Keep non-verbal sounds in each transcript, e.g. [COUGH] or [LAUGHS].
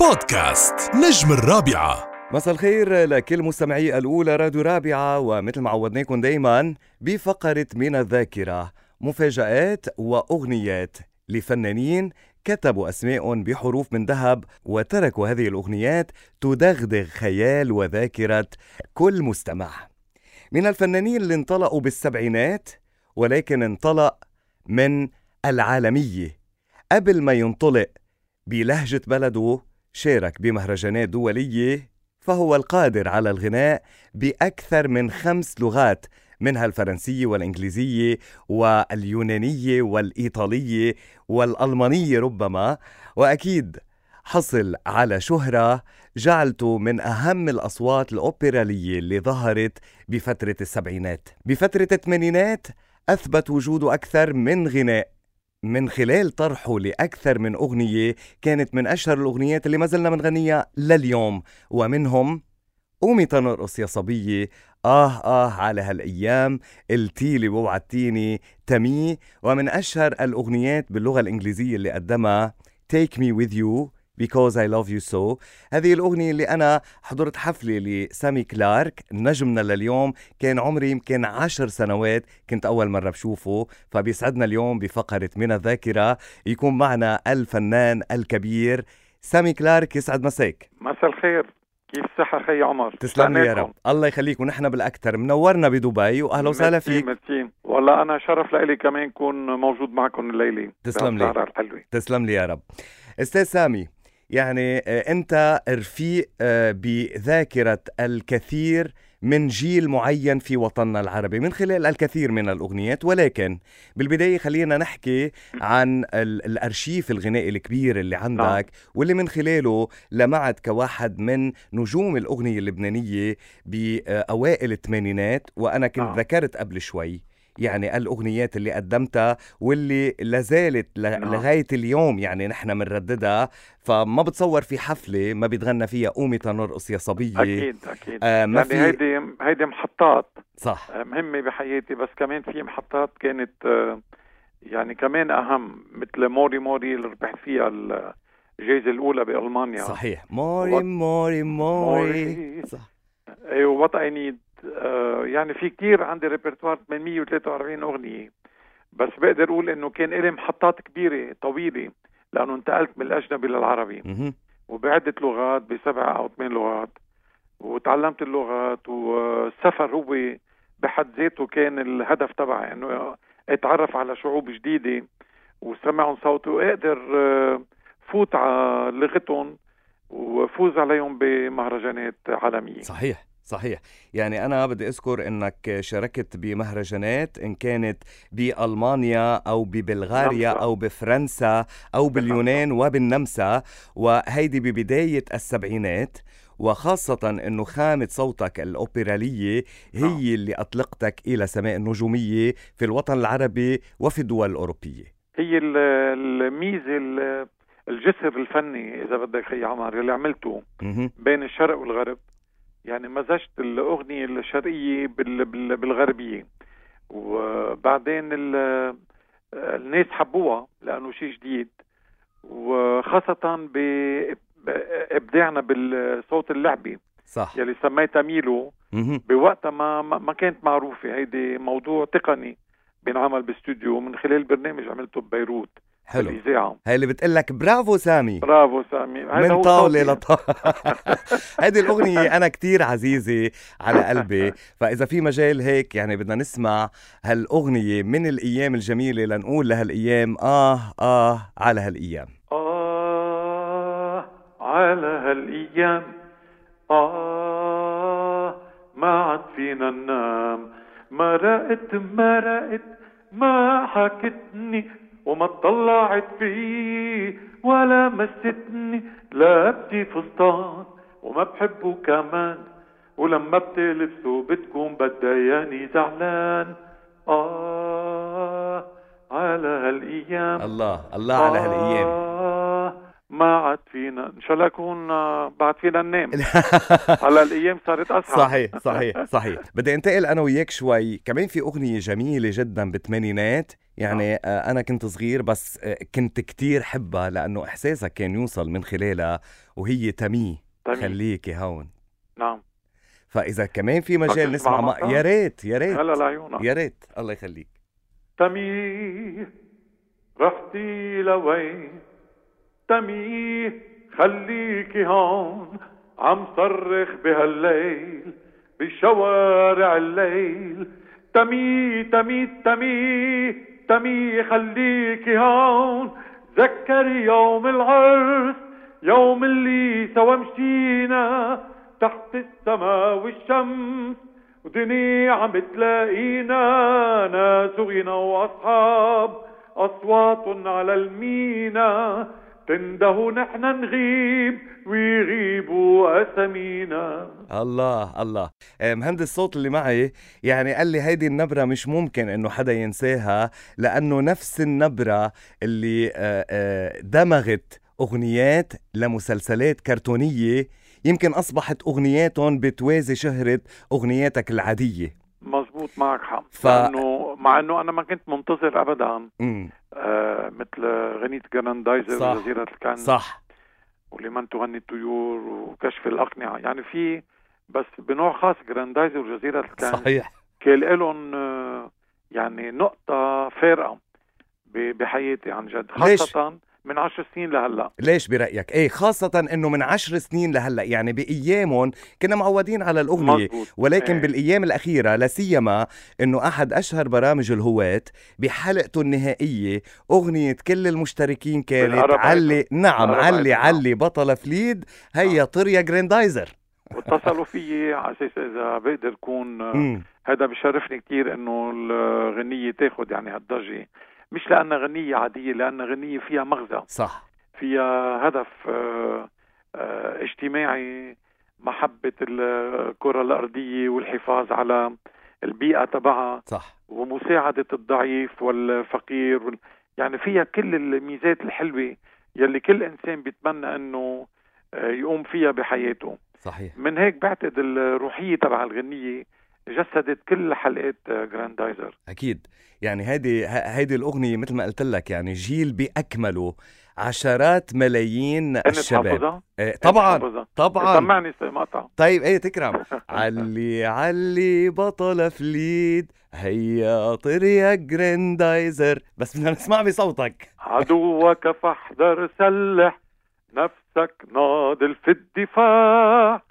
بودكاست نجم الرابعة. مساء الخير لكل مستمعي الأولى راديو رابعة ومثل ما عودناكم دايما بفقرة من الذاكرة مفاجآت وأغنيات لفنانين كتبوا أسماء بحروف من ذهب وتركوا هذه الأغنيات تدغدغ خيال وذاكرة كل مستمع. من الفنانين اللي انطلقوا بالسبعينات ولكن انطلق من العالمية قبل ما ينطلق بلهجة بلده شارك بمهرجانات دولية فهو القادر على الغناء بأكثر من خمس لغات منها الفرنسية والإنجليزية واليونانية والإيطالية والألمانية ربما. وأكيد حصل على شهرة جعلته من أهم الأصوات الأوبرالية اللي ظهرت بفترة السبعينات. بفترة الثمانينات أثبت وجوده أكثر من غناء. من خلال طرحه لأكثر من أغنية كانت من أشهر الأغنيات اللي ما زلنا بنغنيها لليوم. ومنهم قومي تنرقص يا صبية آه آه على هالأيام قلتيلي ووعدتيني تمي. ومن أشهر الأغنيات باللغة الإنجليزية اللي قدمها Take Me With You Because I Love You So. هذه الأغنية اللي أنا حضرت حفلة لسامي كلارك نجمنا لليوم. كان عمري يمكن عشر سنوات كنت أول مرة بشوفه. فبيسعدنا اليوم بفقرة من الذاكرة. يكون معنا الفنان الكبير سامي كلارك. يسعد مساك. مساء الخير. كيف الصحة خي عمر؟ تسلم لي يا رب. الله يخليك ونحن بالأكثر. منورنا بدبي وأهلا وسهلا فيك. ميرسي. والله أنا شرف لإلي كمان كون موجود معكم الليلة. تسلم لي. الحلوة. تسلم لي يا رب. أستاذ سامي يعني آه، أنت رفيق آه، بذاكرة الكثير من جيل معين في وطننا العربي من خلال الكثير من الأغنيات. ولكن بالبداية خلينا نحكي عن ال- الأرشيف الغنائي الكبير اللي عندك واللي من خلاله لمعت كواحد من نجوم الأغنية اللبنانية بأوائل الثمانينات وأنا كنت نعم. ذكرت قبل شوي. يعني الأغنيات اللي قدمتها واللي لازالت نعم. لغاية اليوم يعني نحن بنرددها. فما بتصور في حفلة ما بيتغنى فيها قومي تنرقص يا صبيه أكيد أكيد. آه ما يعني في هيدي هيدي محطات. صح. آه، مهمة بحياتي بس كمان في محطات كانت آه، يعني كمان أهم مثل موري موري اللي ربحت فيها الجائزة الأولى بألمانيا. صحيح. موري موري موري. موري. صح. أيوه what I need يعني في كتير عندي répertoire 843 أغنية. بس بقدر أقول إنه كان لي محطات كبيرة طويلة لأنه انتقلت من الأجنبي للعربي. وبعدة لغات بسبع أو ثمان لغات. وتعلمت اللغات والسفر هو بحد ذاته كان الهدف تبعي إنه أتعرف على شعوب جديدة وسمعهم صوتي وأقدر آه، فوت على لغتهم وفوز عليهم بمهرجانات عالمية. صحيح. صحيح يعني أنا بدي أذكر أنك شاركت بمهرجانات إن كانت بألمانيا أو ببلغاريا نمسا. أو بفرنسا أو باليونان وبالنمسا وهيدي ببداية السبعينات وخاصة أنه خامة صوتك الأوبرالية نعم. هي اللي أطلقتك إلى سماء النجومية في الوطن العربي وفي الدول الأوروبية هي ال- الميزة ال- الجسر الفني إذا بدك خي عمر اللي عملته. بين الشرق والغرب يعني مزجت الأغنية الشرقية بال بال بالغربية. وبعدين ال- الناس حبوها لأنه شيء جديد. وخاصة بابداعنا بالصوت اللعبي. صح. يلي سميتها ميلو. بوقتها ما ما ما كانت معروفة. هيدي موضوع تقني بينعمل باستوديو من خلال برنامج عملته ببيروت. حلو. هاي اللي بتقلك برافو سامي. برافو سامي. من صوتي. لطاولة [LAUGHS] هيدي الأغنية أنا كتير عزيزة على قلبي. فإذا في مجال هيك يعني بدنا نسمع هالأغنية من الأيام الجميلة لنقول لهالأيام آه آه على هالأيام. آه على هالأيام. آه ما عاد فينا ننام. ما رقت ما رقت ما حكتني. وما طلعت في ولا مستني لابسي فستان وما بحبه كمان. ولما بتلبسه بتكون بدياني زعلان. آه على هالأيام. الله الله على هالأيام. آه. ما عاد فينا إن شاء الله يكون آه، بعد فينا ننام على [LAUGHS] الأيام صارت أصعب. صحيح صحيح [LAUGHS] صحيح. بدي انتقل أنا وياك شوي. كمان في أغنية جميلة جدا بالثمانينات يعني آه، أنا كنت صغير بس آه، كنت كتير حبها لأنه إحساسك كان يوصل من خلالها وهي تمي. خليكي هون. نعم. فإذا كمان في مجال نسمع ما... يا ريت يا ريت. هلا لعيونك. يا ريت. الله يخليك. تمي رحتي لوين؟ تمي خليكي هون عم صرخ بهالليل بشوارع الليل. تمي تمي تمي تمي خليكي هون تذكري يوم العرس يوم اللي سوا مشينا. تحت السما والشمس ودنيا عم تلاقينا. ناس وغنى وأصحاب أصوات على المينا. تنده نحن نغيب ويغيبوا اسامينا الله الله. آه، مهندس الصوت اللي معي يعني قال لي هيدي النبرة مش ممكن إنه حدا ينساها لأنه نفس النبرة اللي آه، آه، دمغت أغنيات لمسلسلات كرتونية يمكن أصبحت أغنياتهم بتوازي شهرة أغنياتك العادية. مزبوط معك حق ف- لأنه مع إنه أنا ما كنت منتظر ابدا. آه مثل غنية جراندايزر صح. وجزيرة الكنز صح. ولمن تغني الطيور وكشف الأقنعة. يعني في بس بنوع خاص جراندايزر وجزيرة الكنز صحيح. كان لهم آه، يعني نقطة فارقة بحياتي عن جد. ليش؟ خاصة من عشر سنين لهلا ليش برأيك؟ إيه خاصة إنه من عشر سنين لهلا يعني بأيامهم كنا معودين على الأغنية مزبوط. ولكن إيه. بالأيام الأخيرة لا سيما إنه أحد أشهر برامج الهواة بحلقته النهائية أغنية كل المشتركين كانت بالعرب علي. نعم علي. علي بطل فليد هيا طريا جراندايزر واتصلوا [LAUGHS] فيي على أساس إذا بقدر كون. هذا بشرفني كثير إنه الغنية تاخد يعني هالضجة مش لأنها غنية عادية لأنها غنية فيها مغزى. صح. فيها هدف آه، آه، اجتماعي محبة الكرة الأرضية والحفاظ على البيئة تبعها صح. ومساعدة الضعيف والفقير وال... يعني فيها كل الميزات الحلوة يلي كل إنسان بيتمنى أنه آه، يقوم فيها بحياته. صحيح. من هيك بعتقد الروحية تبع الغنية جسدت كل حلقات جراندايزر أكيد. يعني هيدي هيدي الأغنية مثل ما قلت لك يعني جيل بأكمله. عشرات ملايين الشباب؟ إيه طبعا؟ طبعا. سمعني مقطع طيب إيه تكرم. [LAUGHS] علي علي بطل فليد. هيا طير يا جراندايزر. بس بدنا نسمع بصوتك. عدوك فاحذر سلح نفسك ناضل في الدفاع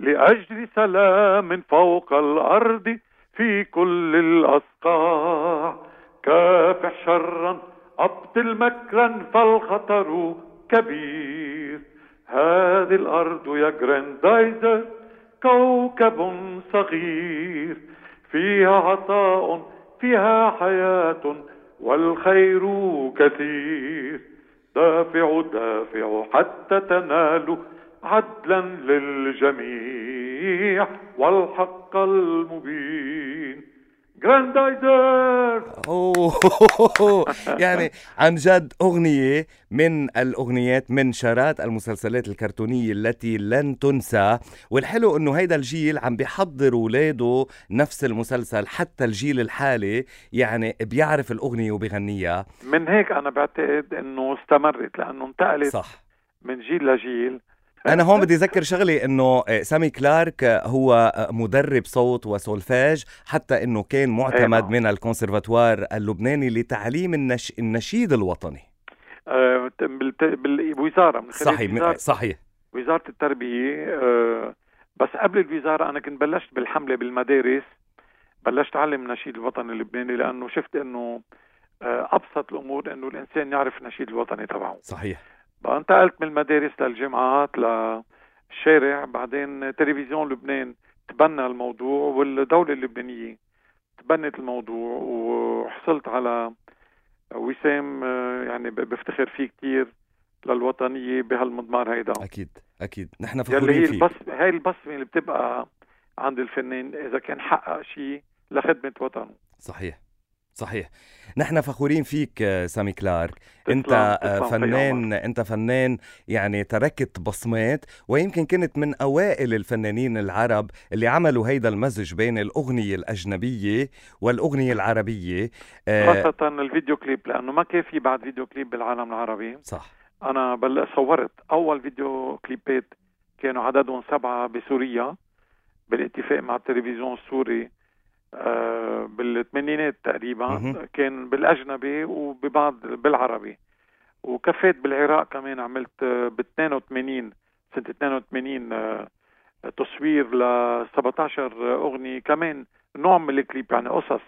لأجل سلام فوق الأرض. في كل الأصقاع كافح شرا أبطل مكرا فالخطر كبير. هذه الأرض يا جراندايزر كوكب صغير. فيها عطاء فيها حياة والخير كثير. دافع دافع حتى تنالوا عدلا للجميع والحق المبين. جراندايزر [LAUGHS] يعني عن جد أغنية من الأغنيات من شارات المسلسلات الكرتونية التي لن تنسى. والحلو إنه هيدا الجيل عم بيحضر ولاده نفس المسلسل حتى الجيل الحالي يعني بيعرف الأغنية وبيغنيها. من هيك أنا بعتقد أنه استمرت لأنه انتقلت صح. من جيل لجيل. أنا هون بدي أذكر شغلة إنه سامي كلارك هو مدرب صوت وسولفاج حتى إنه كان معتمد نعم. من الكونسرفاتوار اللبناني لتعليم النش... النشيد الوطني. آه، بالوزارة من خلال صحيح وزارة, صحيح. وزارة التربية آه، بس قبل الوزارة أنا كنت بلشت بالحملة بالمدارس بلشت أعلم النشيد الوطني اللبناني لأنه شفت أنه آه، أبسط الأمور أنه الإنسان يعرف النشيد الوطني تبعه. صحيح. بقى انتقلت من المدارس للجامعات للشارع بعدين تلفزيون لبنان تبنى الموضوع والدولة اللبنانية تبنت الموضوع وحصلت على وسام يعني بفتخر فيه كتير للوطنية بهالمضمار هيدا. أكيد أكيد. نحن فخورين هي البصمة هاي البصمة اللي بتبقى عند الفنان إذا كان حقق شيء لخدمة وطنه. صحيح. صحيح. نحن فخورين فيك آه، سامي كلارك. انت آه، فنان انت فنان يعني تركت بصمات ويمكن كنت من أوائل الفنانين العرب اللي عملوا هيدا المزج بين الأغنية الأجنبية والأغنية العربية. آه، خاصة الفيديو كليب لأنه ما كان في بعد فيديو كليب بالعالم العربي. صح. أنا بل صورت أول فيديو كليبات كانوا عددهم سبعة بسوريا بالاتفاق مع التلفزيون السوري. بالثمانينات تقريبا. كان بالأجنبي وببعض بالعربي. وكفيت بالعراق كمان عملت ب 82 سنة 82 آه، تصوير ل 17 أغنية. كمان نوع من الكليب يعني قصص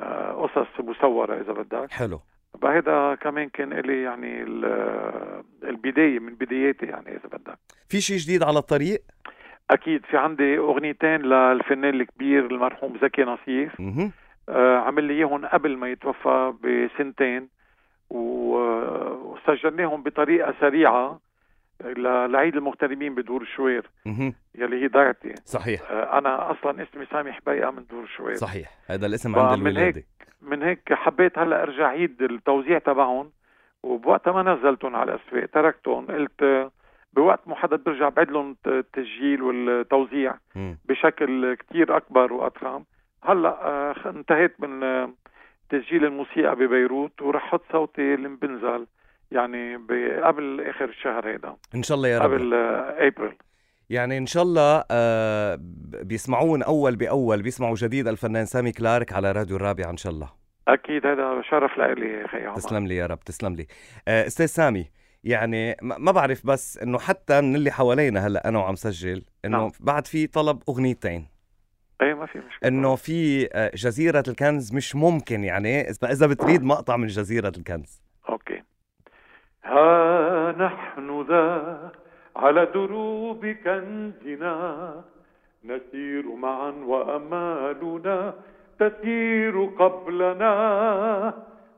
آه، قصص مصورة إذا بدك. حلو. فهذا كمان كان لي يعني ال- البداية من بداياتي يعني إذا بدك. في شيء جديد على الطريق؟ أكيد في عندي أغنيتين للفنان الكبير المرحوم زكي نصيف. آه، عمل لي إياهم قبل ما يتوفى بسنتين و- وسجلناهم بطريقة سريعة ل- لعيد المغتربين بدور شوير. مهم. يلي هي ضيعتي صحيح. آه، أنا أصلا اسمي سامي حبيقة من دور شوير. صحيح. هذا الاسم عند الولادة. من هيك حبيت هلأ أرجع عيد التوزيع تبعهم وبوقتها ما نزلتهم على الاسواق تركتهم قلت آه، بوقت محدد برجع بعيد لهم الت- التسجيل والتوزيع مم. بشكل كتير أكبر وأضخم. هلأ آه، انتهيت من آه، تسجيل الموسيقى ببيروت ورح أحط صوتي اللي بنزل يعني قبل آخر الشهر هيدا. إن شاء الله يا رب. قبل آه، أبريل. يعني إن شاء الله بيسمعون أول بأول بيسمعوا جديد الفنان سامي كلارك على راديو الرابعة إن شاء الله. أكيد هذا شرف لإلي خي عمر. تسلم لي يا رب تسلم لي. أستاذ سامي يعني ما بعرف بس إنه حتى من اللي حوالينا هلأ أنا وعم سجل إنه نعم. بعد في طلب أغنيتين. اي ما في مشكلة. إنه في آه، جزيرة الكنز مش ممكن يعني إذا بتريد مقطع من جزيرة الكنز. أوكي. ها نحن ذا على دروب كنزنا نسير معا وأمالنا تسير قبلنا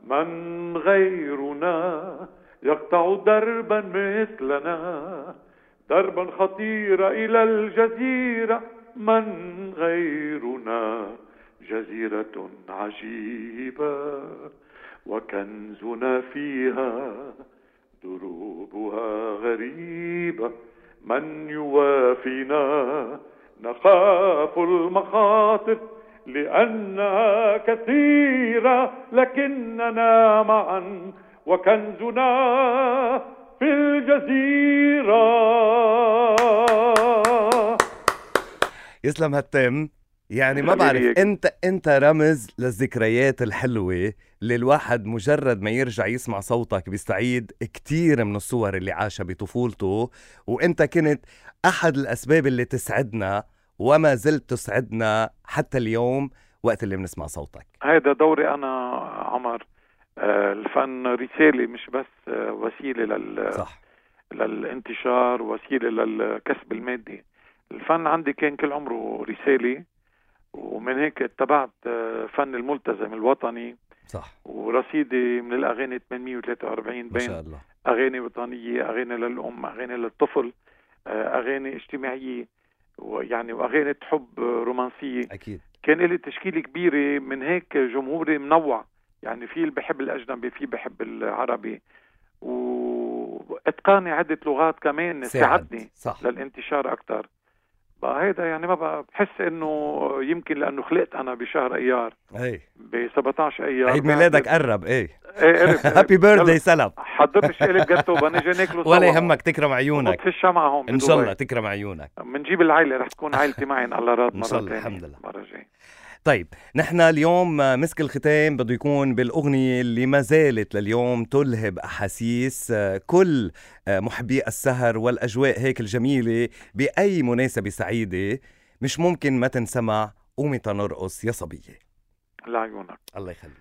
من غيرنا. يقطع دربا مثلنا دربا خطير إلى الجزيرة. من غيرنا؟ جزيرة عجيبة وكنزنا فيها دروبها غريبة. من يوافينا؟ نخاف المخاطر لأنها كثيرة لكننا معا وكنزنا في الجزيرة. يسلم هالتم. يعني ما بعرف. إنت إنت رمز للذكريات الحلوة اللي الواحد مجرد ما يرجع يسمع صوتك بيستعيد كتير من الصور اللي عاشها بطفولته. وإنت كنت أحد الأسباب اللي تسعدنا وما زلت تسعدنا حتى اليوم وقت اللي بنسمع صوتك. هذا دوري أنا عمر. الفن رسالة مش بس آه، وسيلة لل صح. للانتشار وسيلة للكسب المادي. الفن عندي كان كل عمره رسالة ومن هيك اتبعت آه، فن الملتزم الوطني. صح. ورصيدي من الأغاني 843 ما بين شاء الله. أغاني وطنية أغاني للأم أغاني للطفل آه، أغاني اجتماعية ويعني واغاني حب رومانسية. أكيد. كان لي تشكيلة كبيرة من هيك جمهوري منوع. يعني في اللي بحب الأجنبي في بحب العربي. واتقاني عدة لغات كمان ساعد. ساعدني صح. للانتشار أكثر بقى هيدا يعني ما بقى بحس إنه يمكن لأنه خلقت أنا بشهر أيار. اي ب 17 أيار. عيد ميلادك قرب إيه. إيه قرب. [LAUGHS] هابي بيرثداي سلام. حضرت شقلب جاتو بنجي ناكله [LAUGHS] ولا يهمك تكرم عيونك. في الشمعة هون إن شاء الله. تكرم عيونك. بنجيب العائلة رح تكون عائلتي معي على راد مرة شاء الله،. الحمد لله. مرة جاي طيب نحن اليوم مسك الختام بده يكون بالأغنية اللي ما زالت لليوم تلهب أحاسيس آه، كل آه، محبي السهر والأجواء هيك الجميلة بأي مناسبة سعيدة مش ممكن ما تنسمع قومي تنرقص يا صبية. لعيونك الله يخليك.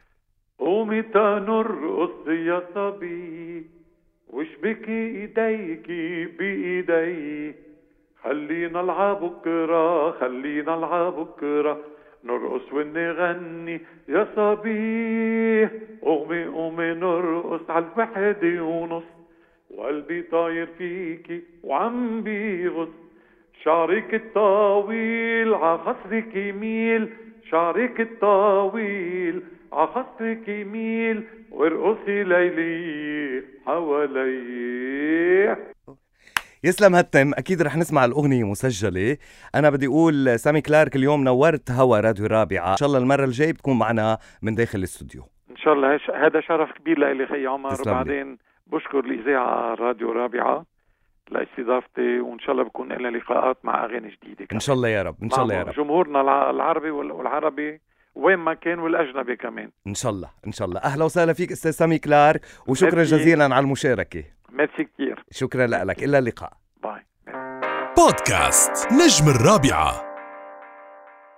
قومي تنرقص يا صبي واشبكي ايديكي بإيدي؟ خلينا العب بكرة خلينا العب بكرة. نرقص ونغني يا صبي قومي قومي نرقص على الوحدة ونص وقلبي طاير فيكي وعم بيغص شعرك الطويل عخصرك يميل شعرك الطويل عخصك يميل وارقصي ليلي حوالي يسلم هالتم أكيد رح نسمع الأغنية مسجلة. أنا بدي أقول سامي كلارك اليوم نورت هوا راديو رابعة. إن شاء الله المرة الجاية بتكون معنا من داخل الاستوديو. إن شاء الله. هش- هذا شرف كبير لإلي خي عمر. وبعدين بشكر الإذاعة راديو رابعة لاستضافتي وإن شاء الله بكون لنا لقاءات مع أغاني جديدة إن شاء الله يا رب. إن شاء الله يا رب. جمهورنا الع- العربي وال- والعربي وين ما كان والأجنبي كمان. إن شاء الله. إن شاء الله. أهلا وسهلا فيك أستاذ سامي كلارك وشكرا. جزيلا على المشاركة. ميرسي كثير شكرا لك. إلى اللقاء. bye. بودكاست نجم الرابعة.